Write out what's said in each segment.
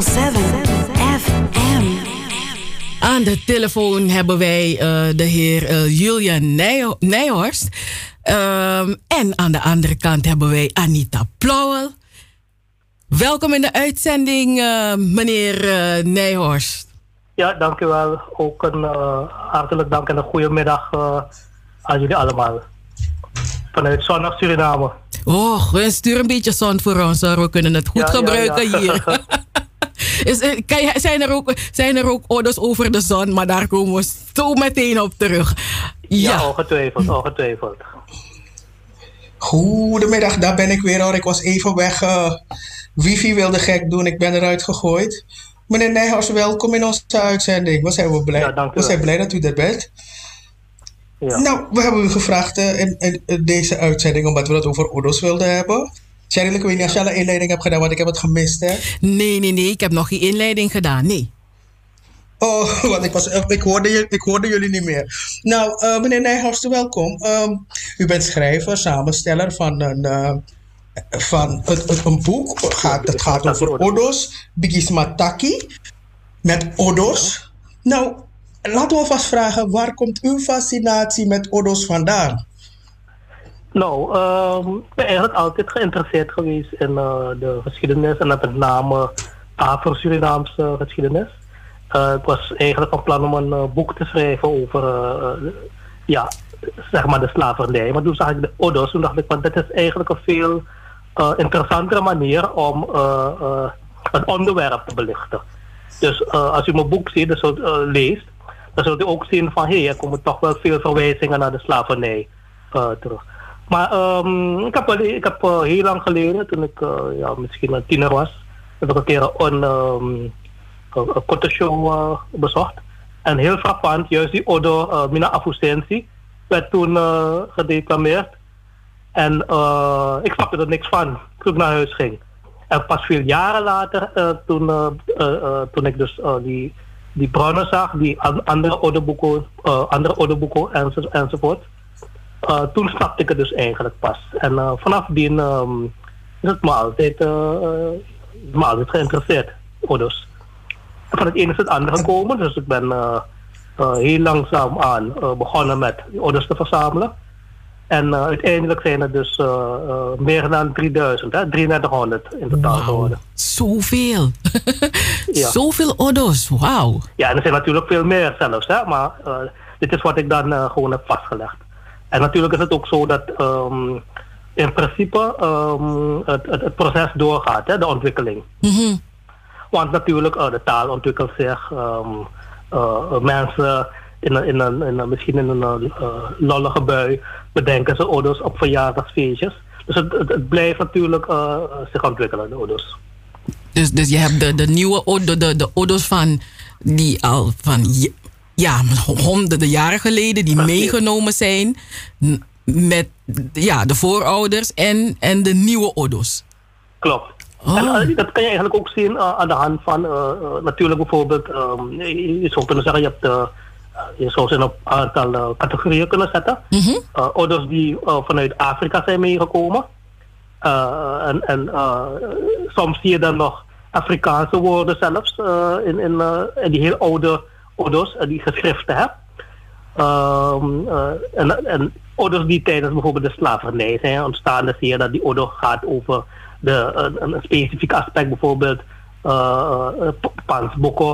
FM. Aan de telefoon hebben wij uh, de heer uh, Julian Nij Nijhorst. Um, en aan de andere kant hebben wij Anita Plauwel. Welkom in de uitzending, uh, meneer Nijhorst. Ja, dank u wel. Ook een hartelijk dank en een goede middag aan jullie allemaal. Vanuit zonnig Suriname. Oh, stuur een beetje zon voor ons hoor. We kunnen het goed gebruiken ja, ja. hier. Is, kan je, zijn, er ook, zijn er ook orders over de zon, maar daar komen we zo meteen op terug. Ja, ja ongetwijfeld, ongetwijfeld. Goedemiddag, daar ben ik weer hoor. Ik was even weg. Uh, wifi wilde gek doen, ik ben eruit gegooid. Meneer Nijhuis, welkom in onze uitzending. We zijn we blij. Ja, we zijn blij dat u er bent. Ja. Nou, we hebben u gevraagd uh, in, in, deze uitzending omdat we het over Odos wilden hebben. Cheryl, ik weet niet als je al een inleiding hebt gedaan, want ik heb het gemist, hè? Nee, nee, nee. Ik heb nog geen inleiding gedaan, nee. Oh, want ik, was, ik, hoorde, ik hoorde jullie niet meer. Nou, uh, meneer Nijhorst, welkom. Um, u bent schrijver, samensteller van een, uh, van een, een boek. Het gaat, het gaat over Odos, Bigis Mataki, met Odos. Nou, laten we vast vragen, waar komt uw fascinatie met Odos vandaan? Nou, uh, ik ben eigenlijk altijd geïnteresseerd geweest in uh, de geschiedenis en met name Afro-Surinaamse geschiedenis. Uh, ik was eigenlijk van plan om een uh, boek te schrijven over ja, zeg maar de slavernij. Maar toen zag ik de Odos, toen dacht ik, van dit is eigenlijk een veel interessantere manier om het onderwerp te belichten. Dus als u mijn boek ziet, dus, leest, dan zult u ook zien van hé, hey, er komen toch wel veel verwijzingen naar de slavernij terug. Maar um, ik heb, ik heb uh, heel lang geleden, toen ik uh, ja, misschien een tiener was, heb ik een keer een, um, een korte show uh, bezocht. En heel frappant, juist die uh, Mina Afusensi werd toen gedeclameerd. En ik snapte er niks van toen ik naar huis ging. En pas veel jaren later, toen, toen ik dus die, die bronnen zag, die andere Odo-boeken, andere Odo-boeken enzovoort uh, toen snapte ik het dus eigenlijk pas. En uh, vanaf die um, is het me altijd, uh, me altijd geïnteresseerd, Odos. Van het ene is het andere gekomen, dus ik ben heel langzaam aan begonnen met Odos te verzamelen. En uiteindelijk zijn er dus meer dan 3000, hè, 3300 in totaal wow, geworden. Zoveel! ja. Zoveel Odos, wauw! Ja, en er zijn natuurlijk veel meer zelfs, hè, maar dit is wat ik dan gewoon heb vastgelegd. En natuurlijk is het ook zo dat um, in principe um, het, het, het, proces doorgaat, hè, de ontwikkeling. Mm-hmm. Want natuurlijk, uh, de taal ontwikkelt zich. Um, uh, mensen in een, in een, in een, misschien in een uh, lollige bui bedenken ze ouders op verjaardagsfeestjes. Dus het, het, het blijft natuurlijk zich ontwikkelen, de ouders. Dus, dus je hebt de, de nieuwe de, de, de ouders van die al van ja, honderden jaren geleden die meegenomen zijn met ja, de voorouders en, en de nieuwe Odos. Klopt. Oh. En uh, dat kan je eigenlijk ook zien uh, aan de hand van, uh, natuurlijk bijvoorbeeld, um, je zou kunnen zeggen, je hebt, je zou ze in een aantal categorieën kunnen zetten. Mm -hmm. Odos die vanuit Afrika zijn meegekomen. en en soms zie je dan nog Afrikaanse woorden zelfs in, in, in die heel oude ouders die geschriften hebt. Um, uh, en, en ouders die tijdens bijvoorbeeld de slavernij zijn ontstaan, dan zie je dat die ouder gaat over de, een, een specifiek aspect, bijvoorbeeld uh,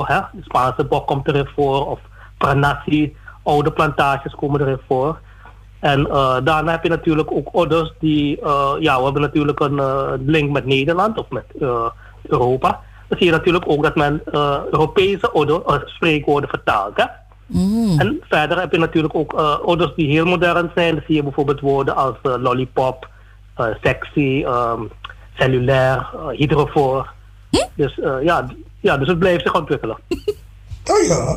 hè? de Spaanse bok komt erin voor, of pranassi, oude plantages komen erin voor. En uh, daarna heb je natuurlijk ook ouders die, ja, we hebben natuurlijk een link met Nederland of met Europa dan zie je natuurlijk ook dat men uh, Europese uh, spreekwoorden vertaalt. Hè? Mm. En verder heb je natuurlijk ook uh, orders die heel modern zijn. Dan zie je bijvoorbeeld woorden als lollipop, sexy, um, cellulair, hydrofoor. Hm? Dus, ja, ja, dus het blijft zich ontwikkelen. Oh ja.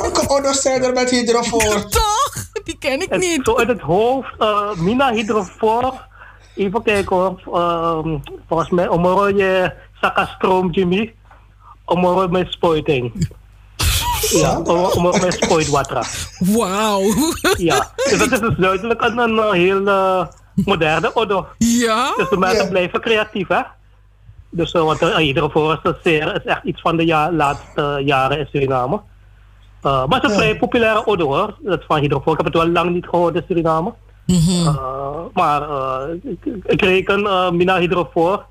Welke orders zijn er met hydrofoor? Toch? Die ken ik niet. Zo uit het hoofd, Mina hydrofoor Even kijken hoor. Um, volgens mij omoro je sakastroom Jimmy. Omoro met spuiting. Ja, omoro met spuitwater. Wauw. Ja, dus dat is dus duidelijk een, een heel uh, moderne orde. Ja? Dus de mensen blijven creatief hè. Dus uh, wat uh, hydrofoor is, zeer, is echt iets van de ja, laatste jaren in Suriname. Uh, maar het is een vrij populaire odor hoor, dat van hydrofoor. Ik heb het wel lang niet gehoord in Suriname. Mm -hmm. maar ik, ik, reken Mina hydrofoor,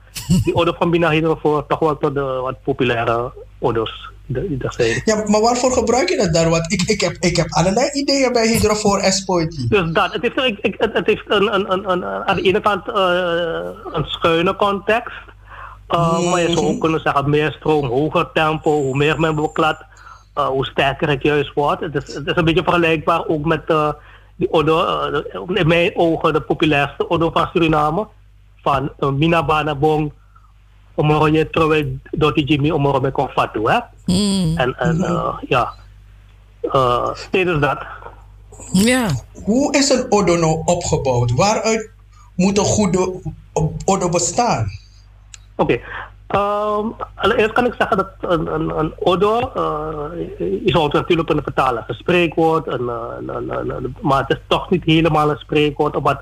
die odor van Mina hydrofoor, toch wel tot de wat populaire odors. Ja, maar waarvoor gebruik je dat dan? Want ik, ik, heb, ik heb allerlei ideeën bij Hydrofor S-Point. Dus dat, het heeft, ik, ik, het heeft een, een, een, een, aan de ene kant uh, een schuine context. Uh, mm. Maar je zou ook kunnen zeggen, meer stroom, hoger tempo, hoe meer men beklad, uh, hoe sterker het juist wordt. Het is, het is een beetje vergelijkbaar ook met uh, die in mijn ogen de populairste odor van Suriname. Van Mina Banabong omoro je trouwe doti Jimmy omoro me kon fatu hè. Mm. En, en uh, ja, uh, steeds dat. Ja. Hoe is een Odo nou opgebouwd? Waaruit moet een goede Odo bestaan? Oké. Okay. Um, allereerst kan ik zeggen dat een, een, een Odo, uh, je zou het natuurlijk kunnen vertalen als een spreekwoord, een, maar het is toch niet helemaal een spreekwoord, omdat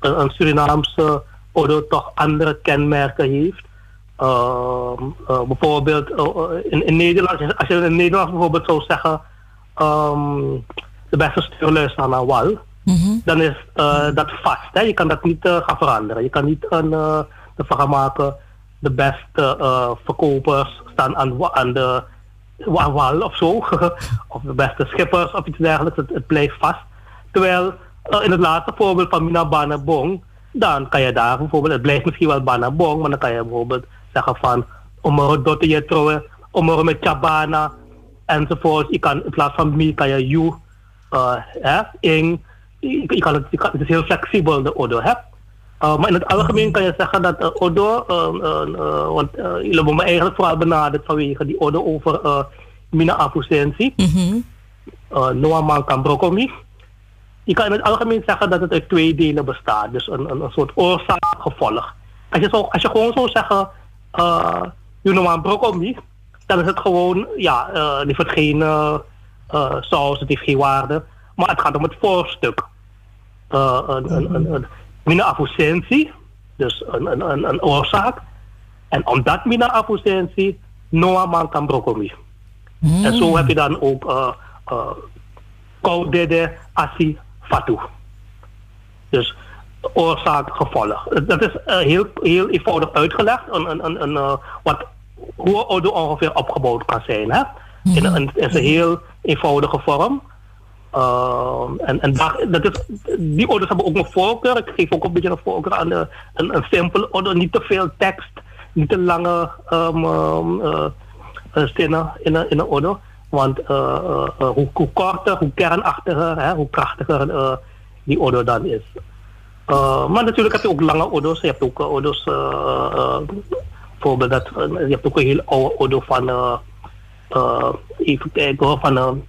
een, een Surinaamse Odo toch andere kenmerken heeft. Uh, uh, bijvoorbeeld uh, in, in, Nederland, als je in Nederland bijvoorbeeld zou zeggen, um, de beste stuurluis aan een wal, mm -hmm. dan is dat vast. Hè? Je kan dat niet gaan veranderen. Je kan niet een, ervan gaan maken, de beste verkopers staan aan, aan de wal of zo, of de beste schippers of iets dergelijks. Het, blijft vast. Terwijl in het laatste voorbeeld van Mina Banabong, dan kan je daar bijvoorbeeld, het blijft misschien wel Banabong, maar dan kan je bijvoorbeeld zeggen van om een dotte je trouwen, om er met chabana enzovoort. Je kan in plaats van mi kan je you, uh, hè, in, je, kan het, je kan, het is heel flexibel de odo hè. Uh, maar in het algemeen kan je zeggen dat uh, odo, uh, want jullie hebben me eigenlijk vooral benaderd vanwege die odo over uh, mina affusentie. Mm -hmm. Noah man kan broccoli. Je kan in het algemeen zeggen dat het uit twee delen bestaat. Dus een, een, een soort oorzaak-gevolg. Als je, zo, als je gewoon zou zeggen, uh, een broccoli, dan is het gewoon, ja, uh, het heeft geen uh, saus, het heeft geen waarde. Maar het gaat om het voorstuk. Uh, een, een, een, een mina-affusentie, dus een, een, een, een oorzaak. En omdat mina-affusentie, Noah man kan broccoli. Mm. En zo heb je dan ook uh, uh, koudede, asi, fatu. Dus oorzaak, gevolg. Dat is uh, heel, heel eenvoudig uitgelegd. Een, een, een, een uh, wat, hoe oude ongeveer opgebouwd kan zijn. Hè? In, een, in een heel eenvoudige vorm. Uh, en en dat is, die orders hebben ook een voorkeur. Ik geef ook een beetje een voorkeur aan een, simpele order. Niet te veel tekst, niet te lange um, zinnen in een, in een order. Want hoe, hoe korter, hoe kernachtiger, hè, hoe krachtiger die order dan is. Maar natuurlijk heb je ook lange odo's. Je hebt ook uh, bijvoorbeeld dat, je hebt ook een heel oude odo van, even kijken van,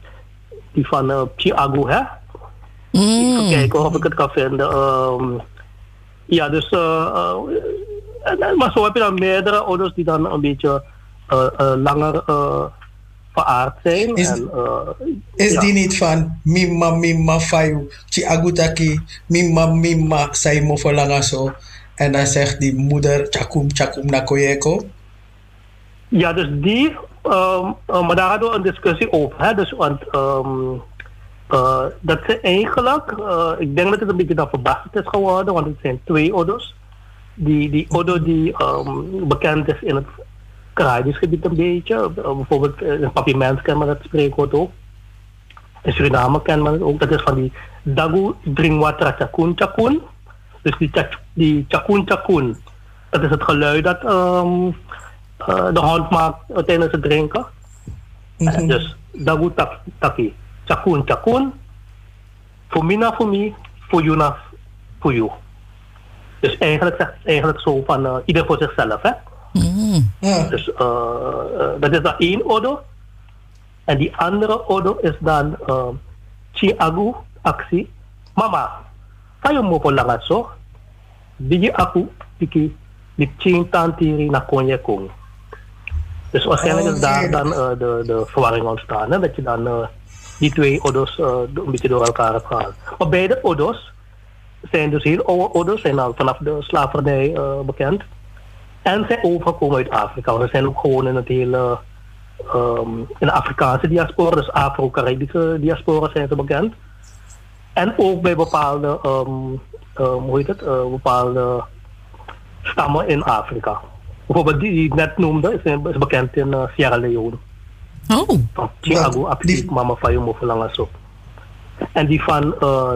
die van uh, Chiago, hè? Mm. Even kijken of ik het kan vinden. Um, ja, dus, maar zo heb je dan meerdere odo's die dan een beetje langer veraard zijn. Is, en, uh, is ja. die niet van mimma mimma fayu, chi agutaki, mimma mimma saimo verlangaso. En dan zegt die moeder chakum chakum nakoyeko. Ja, dus die, um, uh, maar daar hadden we een discussie over. Dus, want um, uh, dat ze eigenlijk, uh, ik denk dat het een beetje verbasterd is geworden, want het zijn twee odo's. Die, die die um, bekend is in het Caribisch gebied een beetje. Bijvoorbeeld in Papimens kent men dat spreekwoord ook. In Suriname kent men het ook. Dat is van die Dagu Dringwatra Chakun Chakun. Dus die, die Chakun Chakun. Dat is het geluid dat um, uh, de hond maakt tijdens het drinken. Mm -hmm. Dus Dagu Taki. Chakun Chakun. Fumina Fumi. Fuyuna Fuyu. Dus eigenlijk zegt het eigenlijk zo van uh, ieder voor zichzelf. Hè? Mm. Ja. Dus uh, uh, dat is dan één odo. En die andere odo is dan uh, Chiagu actie. Mama, kayo mo po lang aso. Bigi ako, bigi, di ching tantiri na konye kong. Dus waarschijnlijk is daar dan uh, de, de verwarring ontstaan. Hè? Dat je dan uh, die twee odo's uh, een beetje door elkaar hebt gehaald. Maar beide odo's zijn dus heel oude odo's, zijn al vanaf de slavernij bekend. En zijn overgekomen uit Afrika. We zijn ook gewoon in het hele. ehm, in de Afrikaanse diaspora, dus Afro-Caribische diaspora zijn ze bekend. En ook bij bepaalde, ehm, ehm, hoe heet het, eh, bepaalde stammen in Afrika. Bijvoorbeeld die die ik net noemde, is, is bekend in eh, Sierra Leone. Oh. Van Chiago, die- Apik, Mama Fayo Mofelanga zo. En die van eh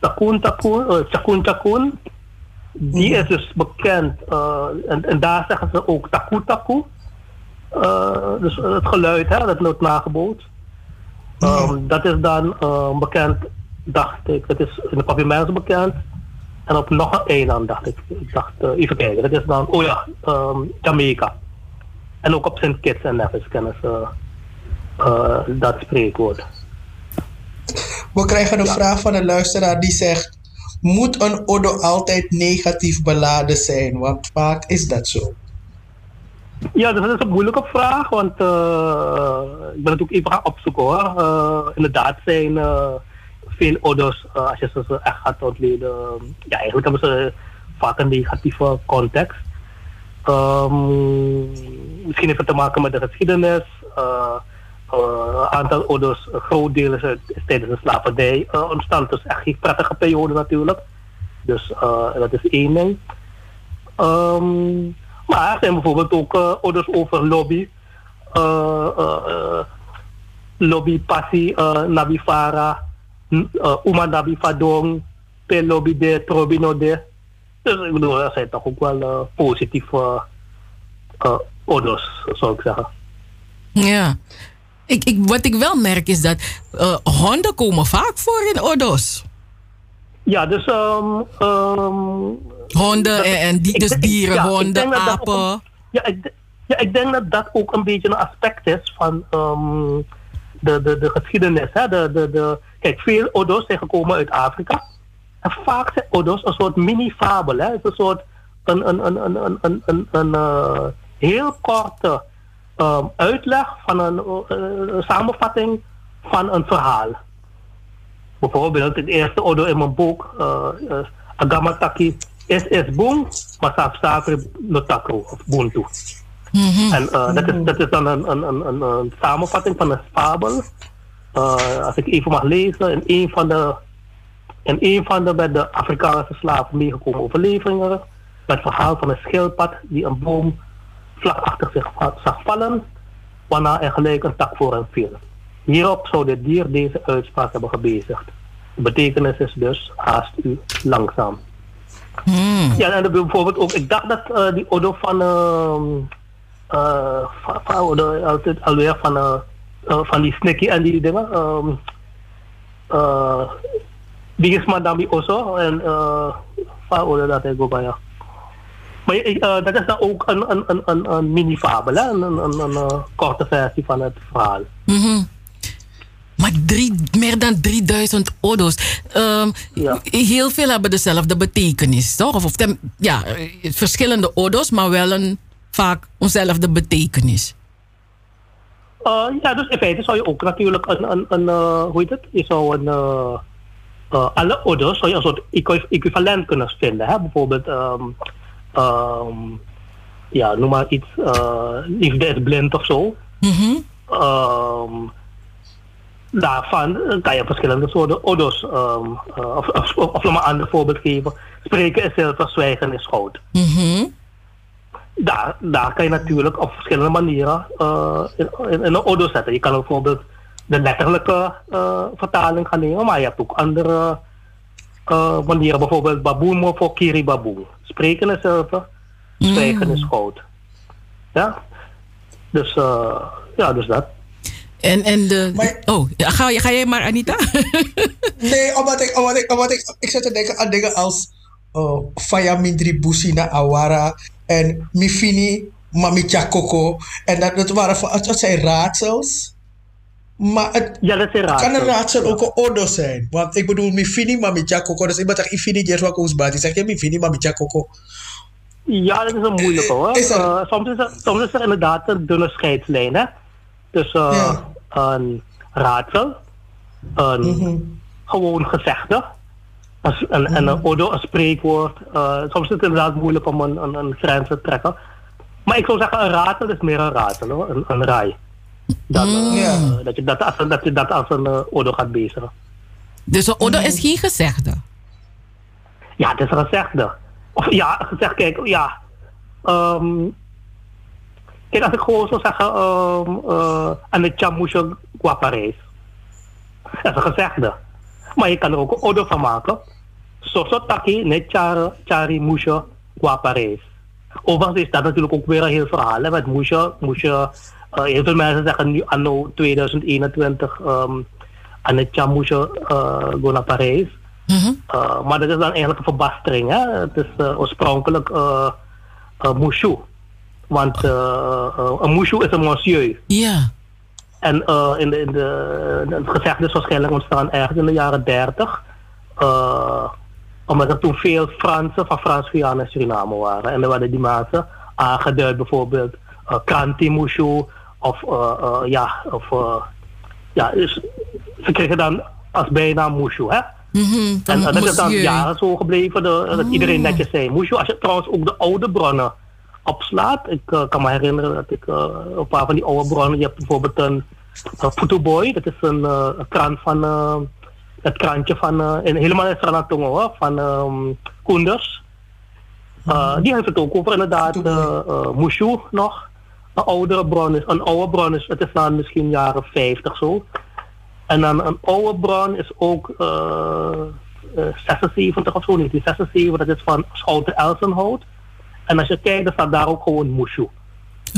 Takun Takun, eh, Chakun Chakun, die is dus bekend. eh, en, en daar zeggen ze ook Taku Taku. Eh, dus het geluid, hè, dat wordt nageboot. Ehm, dat is dan eh, bekend, dacht ik. Het is in de Papiermens bekend. En op nog een eiland, dacht ik. Ik dacht, eh, even kijken. Dat is dan, oh ja, ehm, Jamaica. En ook op St. Kitts en Nevis kennen ze eh, dat spreekwoord. We krijgen een vraag van een luisteraar die zegt: Moet een Odo altijd negatief beladen zijn? Want vaak is dat zo. Ja, dus dat is een moeilijke vraag, want eh, ik ben het ook even gaan opzoeken hoor. Eh, inderdaad zijn eh, veel ouders, eh, als je ze echt gaat ontleden, ja, eigenlijk hebben ze vaak een negatieve context. Ehm, misschien heeft het te maken met de geschiedenis. eh, eh, Een aantal ouders, groot deel is, uit- is tijdens de slavernij eh, ontstaan. Dus echt geen prettige periode natuurlijk. Dus eh, dat is één ding. Ehm, maar er zijn bijvoorbeeld ook eh, orders over lobby. eh eh, eh, lobby passie, uh, nabi fara, n- eh, uma nabi fadong, pe lobby de, trobino de. Dus ik bedoel, er zijn toch ook wel eh, positieve orders, zou ik zeggen. Ja. Ik, ik, wat ik wel merk is dat eh, honden komen vaak voor in Odos. Ja, dus ehm, Honden Dat- en, en die, dus dieren, ja, honden, dat dat ook apen. ja, ik, ja, ik denk dat dat ook een beetje een aspect is van ehm, de, de, de geschiedenis. Hè? De, de, de, kijk, veel Odo's zijn gekomen uit Afrika. En vaak zijn Odo's een soort mini-fabel. Het is een soort een, een, een, een, een, een, een, een eh, heel korte ehm, uitleg van eh, eh, een samenvatting van een verhaal. Bijvoorbeeld het eerste Odo in mijn boek, uh, Agamataki, is is boom, maar staat no takro, of boom buntu. En uh, dat, is, dat is dan een, een, een, een, een samenvatting van een fabel. Uh, als ik even mag lezen, in een van de, in een van de bij de Afrikaanse slaven meegekomen overleveringen, het verhaal van een schildpad die een boom vlak achter zich zag vallen, waarna er gelijk een tak voor hem viel. Hierop zou dit dier deze uitspraak hebben gebezigd. De betekenis is dus haast u langzaam. Hmm. Ja, en bijvoorbeeld ook, ik dacht dat eh, die Odo van, ehm eh van, van Odo, altijd alweer van, eh, eh, van die Snicky en die dingen. ehm eh die is Madame Oso en eh van Odo dat ik ook bij ja. Maar eh, dat is dan ook een, een, een, een, een mini-fabel, een, een, een, een eh, korte versie van het verhaal. Mhm. Maar drie, meer dan 3000 Odo's. Ehm, Ja. Heel veel hebben dezelfde betekenis, toch? Of, of tem- ja, eh, verschillende Odo's, maar wel een, vaak eenzelfde betekenis. Uh, ja, dus in feite zou je ook natuurlijk een, een, een uh, hoe heet het? Je zou een, uh, alle ouders zou je een soort equi- equivalent kunnen vinden. Hè? Bijvoorbeeld, um, um, ja, noem maar iets, liefde is blind of zo. Mhm. Um, daarvan kan je verschillende soorten ouders, uh, of, of, of, of nog maar een ander voorbeeld geven. Spreken is zilver, zwijgen is goud Mhm. Daar, daar kan je natuurlijk op verschillende manieren uh, in, in, in een odo zetten. Je kan bijvoorbeeld de letterlijke uh, vertaling gaan nemen, maar je hebt ook andere uh, manieren. Bijvoorbeeld baboon voor kiri. Spreken is zilver, zwijgen is goud. Ja? Dus, uh, ja, dus dat. En, en de. Maar- oh, ga, ga jij maar, Anita? Nee, omdat ik, omdat ik, omdat ik, ik zit te denken aan dingen als uh, Faya Mindri Busina Awara en Mifini Mamicha Coco. En dat, dat, waren, dat zijn raadsels. Maar het Ja, dat is kan een raadsel ook een odo zijn. Want ik bedoel, Mifini Mamicha Coco. Dus iemand zegt, Ifini Jeswa Kousbati. Zeg je Mifini Mamicha Coco? Ja, dat is een moeilijke hoor. Is er- Eh, soms, is er, soms is er inderdaad een dunne scheidslijn. Hè? Dus uh, Ja. een raadsel, een Mhm. gewoon gezegde, een, een, en een odo, een spreekwoord. Uh, soms is het inderdaad moeilijk om een, een, een grens te trekken. Maar ik zou zeggen, een ratel is meer een ratel, hoor. Een, een rij. Dan, eh, dat, je dat, als, een- dat je dat als een uh, odo gaat bezigen. Dus een Odo is geen gezegde. Ja, het is een gezegde. Of ja, gezegd, kijk, ja. ehm, kijk, als ik gewoon zou zeggen, ehm eh aan de chamusje qua Parijs. Dat is een gezegde. Maar je kan er ook een odo van maken. Zo zo taki, net chari, chari musje qua Parijs. Overigens is dat natuurlijk ook weer een heel verhaal. Hè, met musje, musje eh, heel veel mensen zeggen nu anno 2021 ehm aan het chamusje uh, go naar Parijs. Uh, maar dat is dan eigenlijk een verbastering. Hè? Het is uh, oorspronkelijk uh, uh, Moushu. Want uh, uh, een Moushu is een monsieur. Ja. En uh, in de, in de, het gezegde is waarschijnlijk ontstaan ergens in de jaren 30. Omdat er toen veel Fransen van Frans-Guyana Suriname waren. En dan werden die mensen aangeduid bijvoorbeeld uh, Kranti Moushu. Of uh, uh, ja, of uh, ja, dus ze kregen dan als bijnaam Moushu. Hè? Mhm. En dat is dan jaren zo gebleven, de, dat iedereen netjes zei. Je, als je trouwens ook de oude bronnen opslaat. Ik eh, kan me herinneren dat ik eh, een paar van die oude bronnen, je hebt bijvoorbeeld een uh, Putuboy, dat is een, eh, krant van, eh, het krantje van, eh, helemaal in Sranatongo hoor, van ehm Koenders. Eh, die heeft het ook over inderdaad, uh, Mushu nog. Een oudere bron is, een oude bron is, het is dan misschien jaren 50 zo. En dan een oude bron is ook uh, uh, 76 of zo, 1976. Dat is van Schouten Elsenhout. En als je kijkt, dan staat daar ook gewoon Mushu.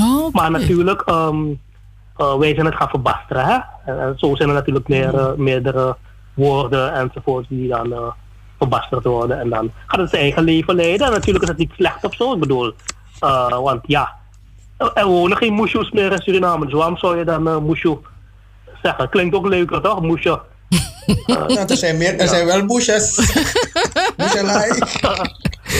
Oh, Maar natuurlijk, um, uh, wij zijn het gaan verbasteren. Hè? En, en zo zijn er natuurlijk meer, meerdere woorden enzovoort die dan uh, verbasterd worden. En dan gaat het zijn eigen leven leiden. En natuurlijk is het niet slecht of zo. Ik bedoel, uh, want ja, er wonen geen Mushu's meer in Suriname. Dus waarom zou je dan uh, Mushu zeggen? Klinkt ook leuker toch, Mushu? nou, er zijn, meer, er zijn wel bushes. Bushelai.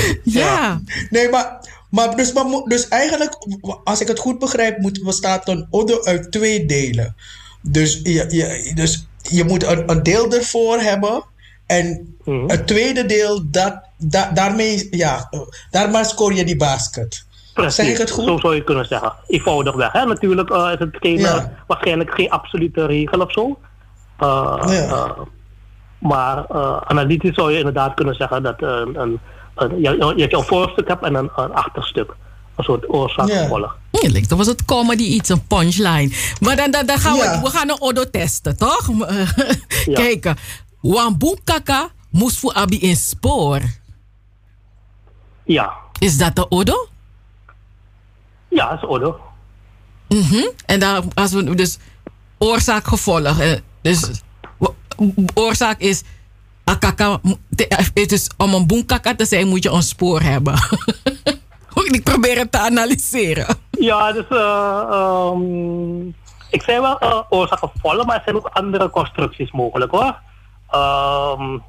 ja. Nee, maar, maar, dus, maar dus eigenlijk, als ik het goed begrijp, moet, bestaat een Odo uit twee delen. Dus je, je, dus je moet een, een deel ervoor hebben. En Mhm. het tweede deel, dat, da, daarmee, ja, daarmee scoor je die basket. Precies, Zeg ik het goed? zo zou je kunnen zeggen. Eenvoudig weg. Hè? Natuurlijk uh, is het geen, Ja. uh, waarschijnlijk geen absolute regel of zo. Uh, Ja. uh, maar analytisch zou je inderdaad kunnen zeggen dat een, een, een, je, je, je een voorstuk hebt en een, een achterstuk. Een soort oorzaak Ja. gevolg. Ja, lijkt toch was het comedy iets, een punchline. Maar dan, dan, dan gaan we, Ja. we gaan een Odo testen, toch? Ja. Kijken. Wambu kaka moest voor Abi in spoor. Ja, Is dat de Odo? ja, dat is Odo. Mhm. En dan, als we dus oorzaak gevolg. eh, Dus oorzaak is. Akaka, te- het is om een boenkaka te zijn, moet je een spoor hebben. Ik probeer het te analyseren. Ja, dus uh, um, ik zei wel uh, oorzaak gevolg, maar er zijn ook andere constructies mogelijk hoor. Um,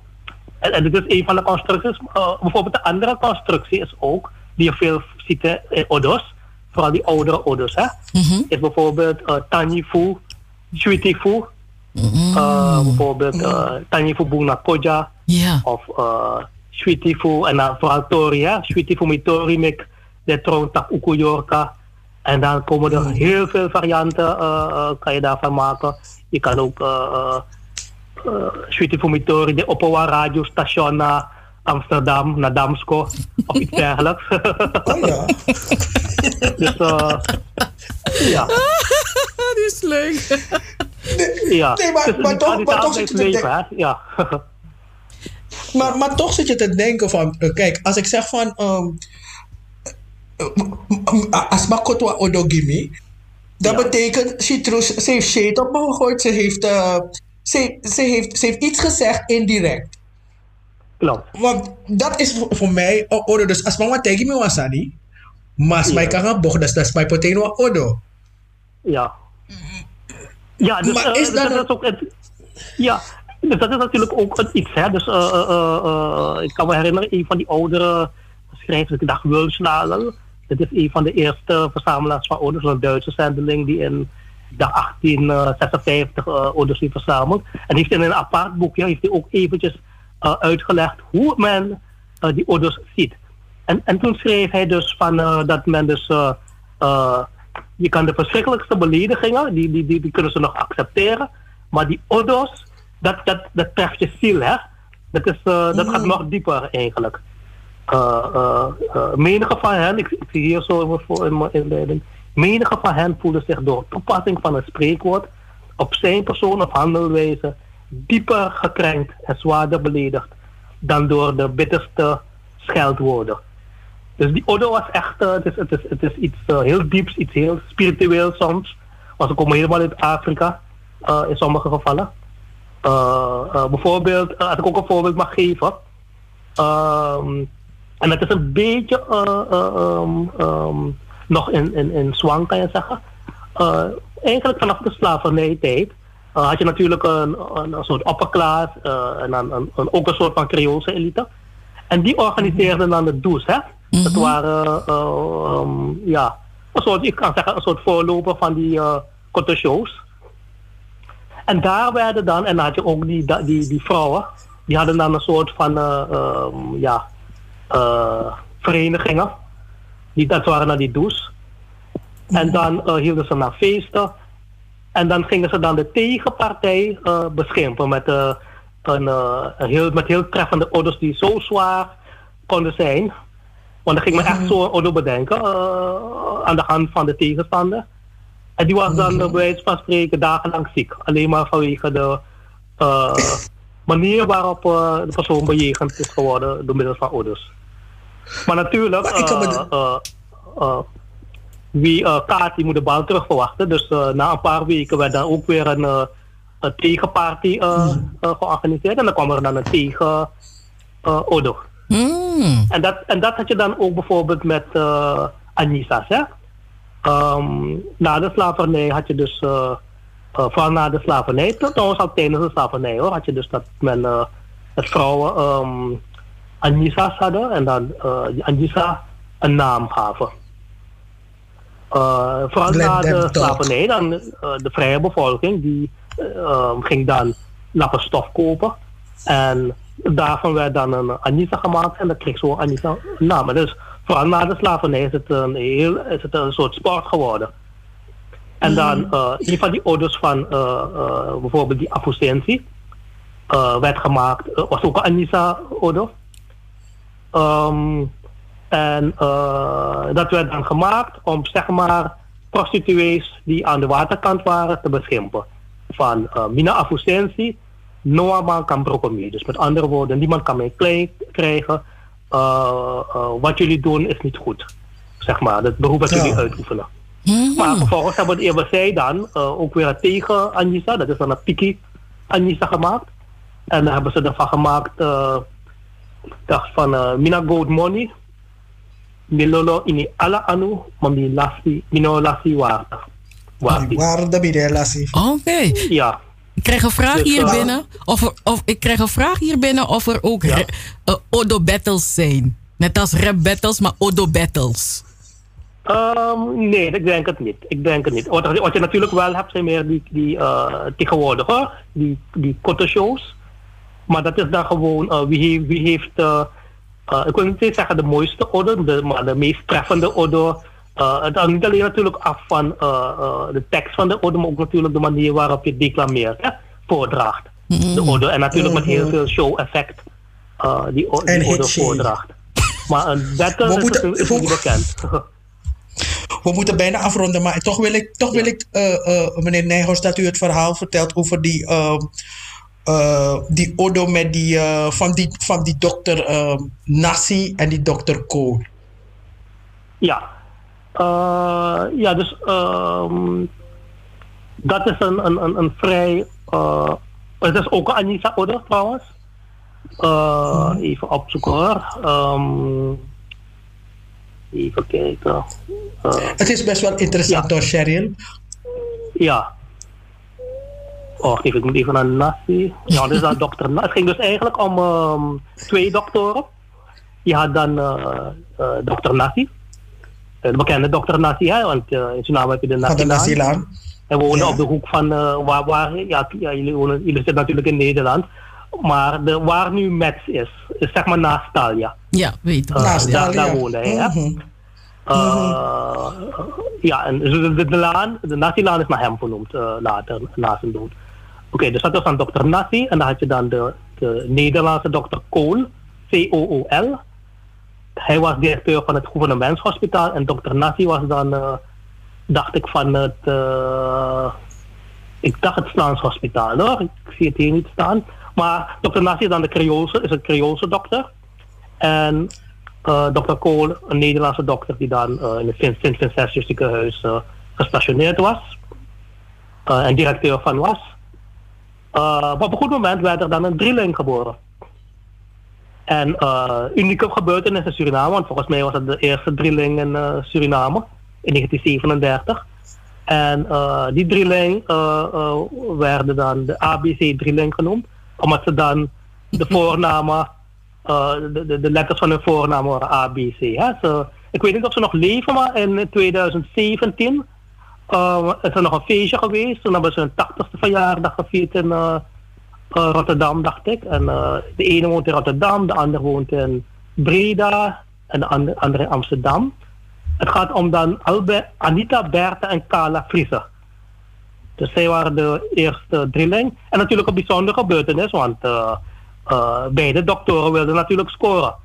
en, en dit is een van de constructies. Uh, bijvoorbeeld de andere constructie is ook, die je veel ziet in odos, vooral die oudere odos, hè, Mhm. is bijvoorbeeld uh, Tanyifu, uh, bijvoorbeeld uh, Tanyifu Buna Koja, of uh, en dan vooral Tori, hè? Sweetifu met Tori met de troontak Ukuyorka. En dan komen er heel veel varianten, uh, uh, kan je daarvan maken. Je kan ook uh, uh, uh, Sweetifu met Tori, de Oppowa radiostation naar Amsterdam, naar Damsko of iets dergelijks. Oh ja. dus uh, ja, Dat is leuk. ja. Nee, maar- Dus maar die toch- maar toch zit je te leven, hè? Ja. Maar, maar toch zit je te denken van, eh, kijk, als ik zeg van, ehm als Makotwa Odogimi, dat Ja. betekent, Citrus, ze heeft shade op me gegooid, ze heeft, eh, ze, ze, heeft, ze heeft iets gezegd indirect. Klopt. Want dat is voor, voor mij, Odo, dus als mama tegen me was mas Ja. mij kan gaan boch, dat is mijn potato Odo. Ja. Ja, dus, Maar eh, is dus dat dat een- is ook het, ja, dus dat is natuurlijk ook iets. Hè? Dus, eh, eh, ik kan me herinneren, een van die oudere schrijvers, ik dacht Wulsnagel. Dit is een van de eerste verzamelaars van ouders, een Duitse zendeling die in dacht 1856 uh, ouders heeft verzameld. En heeft in een apart boekje heeft hij ook eventjes eh, uitgelegd hoe men eh, die ouders ziet. En, en toen schreef hij dus van, eh, dat men dus eh, eh, je kan de verschrikkelijkste beledigingen, die, die, die, die kunnen ze nog accepteren. Maar die odos, dat, dat, dat treft je ziel, hè. Dat, is, eh, dat gaat nog dieper eigenlijk. Uh, uh, uh, menige van hen, ik, zie hier zo in mijn, inleiding, menige van hen voelen zich door toepassing van een spreekwoord op zijn persoon of handelwijze dieper gekrenkt en zwaarder beledigd dan door de bitterste scheldwoorden. Dus die Odo was echt, eh, het, is, het, is, het is iets eh, heel dieps, iets heel spiritueel soms. Want ze komen helemaal uit Afrika, eh, in sommige gevallen. Eh, eh, bijvoorbeeld, eh, als ik ook een voorbeeld mag geven. En het is een beetje eh, eh, ehm, ehm, nog in, in, in zwang, kan je zeggen. Eh, eigenlijk vanaf de slavernijtijd had je natuurlijk een, een, een soort opperklaas eh, en dan een, een, ook een soort van Creoolse elite. En die organiseerden dan de do's, hè? Dat waren, eh, ehm, ja, een soort, ik kan zeggen, een soort voorloper van die uh, shows. En daar werden dan, en dan had je ook die, die, die vrouwen, die hadden dan een soort van, ja, verenigingen. Die, dat waren dan die do's. En dan eh, hielden ze naar feesten. En dan gingen ze dan de tegenpartij eh, beschimpen met, eh, een, eh, een heel, met heel treffende orders die zo zwaar konden zijn. Want dan ging men echt zo'n order bedenken eh, aan de hand van de tegenstander. En die was dan eh, bij wijze van spreken dagenlang ziek. Alleen maar vanwege de eh, manier waarop eh, de persoon bejegend is geworden door middel van orders. Maar natuurlijk, Maar eh, eh, wie kaart, die moet de bal terug verwachten. Dus na een paar weken werd dan ook weer een, een tegenparty eh, eh, georganiseerd. En dan kwam er dan een tegen order. Hmm. En dat, en dat had je dan ook bijvoorbeeld met Anissa's. Hè? Ehm, na de slavernij had je dus, eh, vooral na de slavernij, trouwens al tijdens de slavernij hoor, had je dus dat men eh dat vrouwen Anissa's hadden en dan die Anissa een naam gaven. Eh, vooral Let na de slavernij, dan de vrije bevolking, die eh, ehm, ging dan lappen stof kopen. En daarvan werd dan een Anissa gemaakt en dan kreeg zo Anissa naam. Dus vooral na de slavernij is het een, heel, is het een soort sport geworden. En dan eh een van die orders van eh, eh, bijvoorbeeld die Afusensi eh, werd gemaakt, was ook een Anissa-order. Ehm, en dat werd dan gemaakt om zeg maar prostituees die aan de waterkant waren te beschimpen. Van Mina Afusensi, Noah man kan brokken. Dus met andere woorden, niemand kan mij klein krijgen. Wat jullie doen is niet goed. Zeg maar, het beroep dat Ja. jullie uitoefenen. Maar vervolgens hebben, we- hebben zij dan eh, ook weer tegen Anissa, dat is dan een Piki Anissa gemaakt. En dan hebben ze ervan gemaakt, eh, ik dacht van uh, Mina Gold Money, Milolo ini ala anu, maar mi lassi, mino lassi water. Water. Waar de? Oké. Ja. Ik krijg een vraag Dus, hier eh, binnen. Of, er, of ik krijg een vraag hier binnen of er ook Ja. re- eh, Odo battles zijn. Net als rap battles, maar Odo battles. Ehm, nee, ik denk het niet. Ik denk het niet. Wat, wat je natuurlijk wel hebt, zijn meer die, die tegenwoordig hoor. Die, die korte shows. Maar dat is dan gewoon eh, wie, heeft- wie heeft, eh, ik wil niet zeggen de mooiste orde, de, maar de meest treffende orde. Het hangt niet alleen natuurlijk af van de tekst van de orde, maar ook natuurlijk de manier waarop je declameert, hè, voordraagt. De orde. En natuurlijk met heel veel show-effect die, orde voordraagt. Maar een battle is, is niet bekend. We moeten bijna afronden, maar toch wil ik, toch wil ik eh, eh, meneer Nijhuis, dat u het verhaal vertelt over die, eh, die Odo met die, van die, van die dokter ehm, Nassi en die dokter Ko. Ja. Ja, dus ehm, dat is een, een, een, een vrij. het is ook een Anissa Order trouwens. Eh, Even opzoeken hoor. Even kijken. Eh, Het is best wel interessant Ja. hoor, Cheryl. ja. Oh, even, ik moet even naar Nassi. Ja, is dan dokter Nassi. Het ging dus eigenlijk om ehm, twee doktoren. Je had dan eh eh, dokter Nassi. De bekende dokter Nassi, hè, want in Suriname heb je de Van de Nassi. Nasilaan. En we wonen Ja. op de hoek van waar, waar ja, ja, jullie, wonen, jullie zitten natuurlijk in Nederland. Maar de, waar nu Metz is, is zeg maar naast Talia. Ja, weet ik. Eh, Naast daar, Thalia. daar woonde hij. hè. Mhm. Uh, Ja, en de, de, de laan, de Nasi-laan is naar hem vernoemd uh, later, na zijn dood. Oké, dus dat was dan dokter Nasi. En dan had je dan de, de Nederlandse dokter Kool, C-O-O-L. Hij was directeur van het gouvernementshospitaal. En dokter Nasi was dan, uh, dacht ik, van het... Uh, ik dacht het Staanshospitaal hoor. Ik zie het hier niet staan. Maar dokter Nasi is dan de Creoolse, is een Creoolse dokter. En uh, dokter Kool, een Nederlandse dokter die dan uh, in het Sint-Vincentius ziekenhuis uh, gestationeerd was. en directeur van was. maar op een goed moment werd er dan een drieling geboren. En unieke gebeurtenis in Suriname, want volgens mij was het de eerste drieling in Suriname in 1937. En die drieling werden dan de ABC-drieling genoemd, omdat ze dan de voornamen uh, de, de, letters van hun voornaam waren ABC. Hè? So, ik weet niet of ze nog leven, maar in 2017 uh, is er nog een feestje geweest. Toen hebben ze hun 80ste verjaardag gevierd in uh, Rotterdam, dacht ik. En de ene woont in Rotterdam, de ander woont in Breda en de andere, in Amsterdam. Het gaat om dan Anita, Bertha en Carla Friese. Dus zij waren de eerste drilling. En natuurlijk een bijzondere gebeurtenis, want uh, beide doktoren wilden natuurlijk scoren.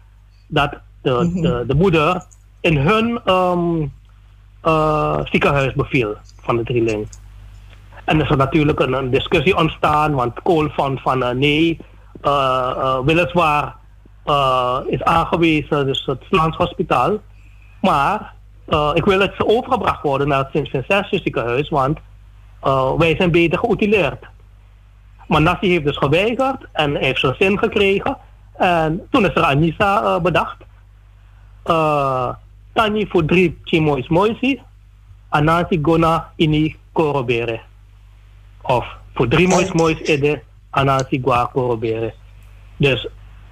Dat de, mhm. de, de moeder in hun um, uh, ziekenhuis beviel van de drieling. En er is er natuurlijk een, een discussie ontstaan, want Kool van uh, nee, weliswaar is aangewezen, dus het Vlaams Hospitaal. Maar ik wil dat ze overgebracht worden naar het Sint-Vincentius ziekenhuis, want wij zijn beter geoutileerd. Maar Nassi heeft dus geweigerd en heeft zijn zin gekregen. En toen is er Anissa uh, bedacht. Uh, Tani voor drie chimois moisi. Anasi gona ini korobere. Of voor drie mois mois ede. Anasi gua korobere. Dus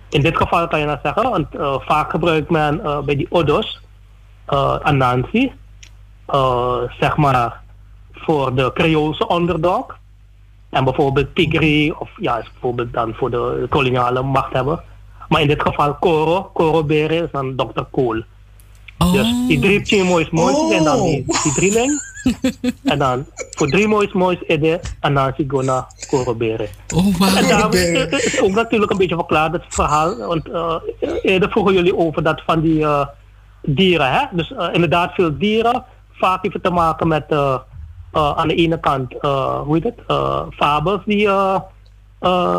in dit geval kan je nou zeggen, want uh, vaak gebruikt men bij die odos Anansi, zeg maar voor de Creoolse onderdog. En bijvoorbeeld Tigri, of ja, is bijvoorbeeld dan voor de koloniale machthebber. Maar in dit geval Koro, Koro Bere is dan Dr. Kool. Oh. Dus die drie moois oh. en dan die, die drieling. en dan voor drie moois moois ede en dan Sigona Koro Bere. Oh, wow. En daar is ook natuurlijk een beetje verklaard het verhaal. Want uh, eerder vroegen jullie over dat van die uh, dieren. Hè? Dus uh, inderdaad veel dieren. Vaak heeft het te maken met aan de ene kant, uh, hoe heet het, uh, fabels die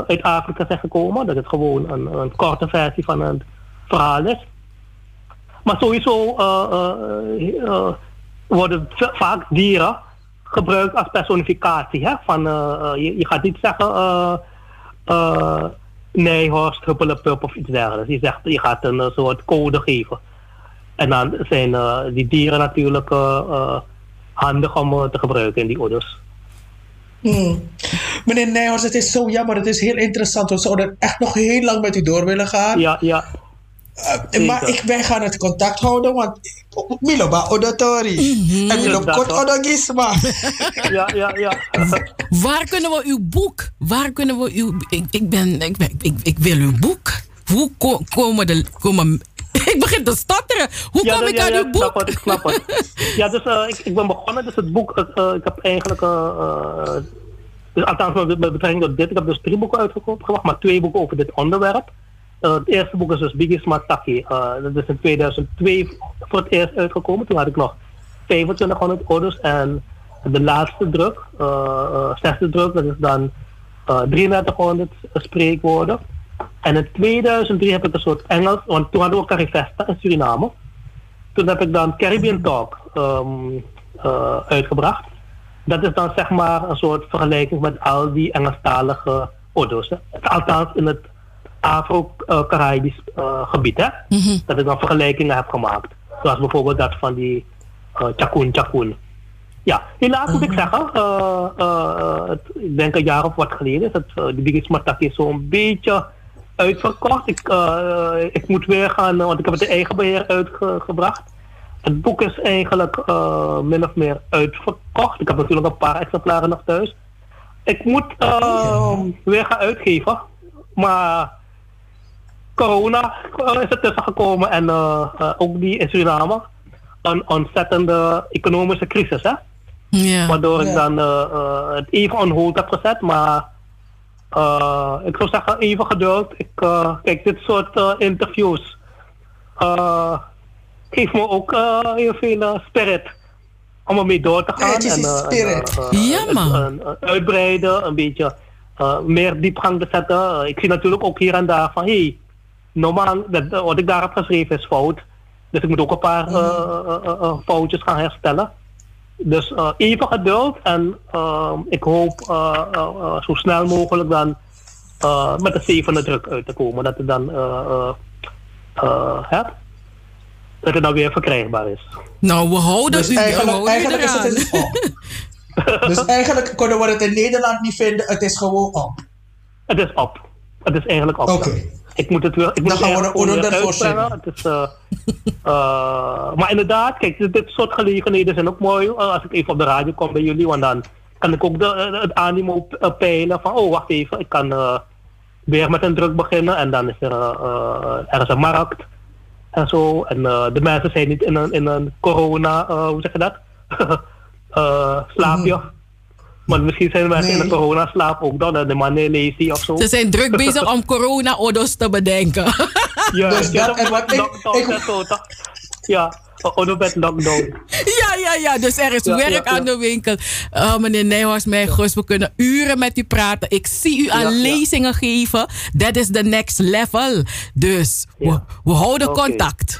uit Afrika zijn gekomen. Dat het gewoon een, een, korte versie van een verhaal is. Maar sowieso worden vaak dieren gebruikt als personificatie. Hè? Van, je, je, gaat niet zeggen nee, horst, huppelepup of iets dergelijks. Je, zegt, je gaat een soort code geven. En dan zijn die dieren natuurlijk handig om eh, te gebruiken in die ouders. Hmm. Meneer Nijhorst, het is zo jammer. Het is heel interessant. We zouden echt nog heel lang met u door willen gaan. Ja, ja. Uh, maar ik, wij gaan het contact houden, want Milo ba odotori. Mm En Milo kot odogisma. ja, ja, ja. Waar kunnen we uw boek? Waar kunnen we uw. Ik, ik, ben, ik, ik, ik wil uw boek. Hoe komen, de, komen ik begin te stotteren. Hoe kom ik aan uw boek? Snap het, ik snap het. ja, dus uh, ik, ik, ben begonnen. Dus het boek, uh, ik heb eigenlijk... Uh, dus althans met, betrekking tot dit. Ik heb dus drie boeken uitgebracht, maar twee boeken over dit onderwerp. het eerste boek is dus Biggie Mataki. dat is in 2002 voor het eerst uitgekomen. Toen had ik nog 2500 orders. En de laatste druk, zesde druk, dat is dan 3300 spreekwoorden. En in 2003 heb ik een soort Engels, want toen hadden we Carifesta in Suriname. Toen heb ik dan Caribbean Talk um, uh, uitgebracht. Dat is dan zeg maar een soort vergelijking met al die Engelstalige odo's. Althans in het Afro-Caribisch uh, gebied. Hè? Mm -hmm. Dat ik dan vergelijkingen heb gemaakt. Zoals bijvoorbeeld dat van die uh, Chakun Chakun. Ja, helaas moet ik mhm. zeggen, uh, het, ik denk een jaar of wat geleden is het, uh, die Biggie Smartak is zo'n beetje uitverkocht. Ik, uh, ik moet weer gaan, want ik heb het in eigen beheer uitgebracht. Het boek is eigenlijk uh, min of meer uitverkocht. Ik heb natuurlijk een paar exemplaren nog thuis. Ik moet uh, weer gaan uitgeven. Maar corona is er tussen gekomen en ook die in Suriname. een ontzettende economische crisis. Hè? Ja. Waardoor ik dan eh, eh, het even on hold heb gezet. Maar eh, ik zou zeggen, even geduld. Ik, eh, kijk, dit soort eh, interviews uh, geeft me ook eh, heel veel spirit om ermee door te gaan. Ja, het is en, die eh, spirit. en, Ja, man. uitbreiden, een beetje eh, meer diepgang te zetten. Ik zie natuurlijk ook hier en daar van, hé, hey, normaal, dat, wat ik daar heb geschreven is fout. Dus ik moet ook een paar eh, foutjes gaan herstellen. Dus eh, even geduld en eh, ik hoop eh, eh, zo snel mogelijk dan eh, met de zevende druk uit te komen. Dat het dan, eh, eh, eh, hè, dat het dan weer verkrijgbaar is. Nou, we houden Dus u, eigenlijk, eigenlijk is het dus op. dus eigenlijk kunnen we het in Nederland niet vinden. Het is gewoon op. Het is op. Het is eigenlijk op. Oké. Ik moet het weer, ik moet Dan het gaan we er onder is, eh, eh, maar inderdaad, kijk, dit, dit soort gelegenheden zijn ook mooi. eh, als ik even op de radio kom bij jullie, want dan kan ik ook de, eh, het animo eh, peilen van, oh wacht even, ik kan weer met een druk beginnen en dan is er, er is een markt en zo. En de mensen zijn niet in een, in een corona, hoe zeg je dat? Slaapje. Maar misschien zijn mensen in een corona-slaap ook dan, de manier lazy of zo. Ze zijn druk bezig om corona-odos te bedenken. Ja, Dus ja, dat- en wat ik- lockdown ik- en zo, toch? Ja, onderbed lockdown. ja, ja, ja. Dus er is Ja, werk ja, ja. aan de winkel. Uh, meneer Nijhorst, mijn gus, we kunnen uren met u praten. Ik zie u aan Ja, ja. lezingen geven. Dat is the next level. Dus we, Ja. we houden contact.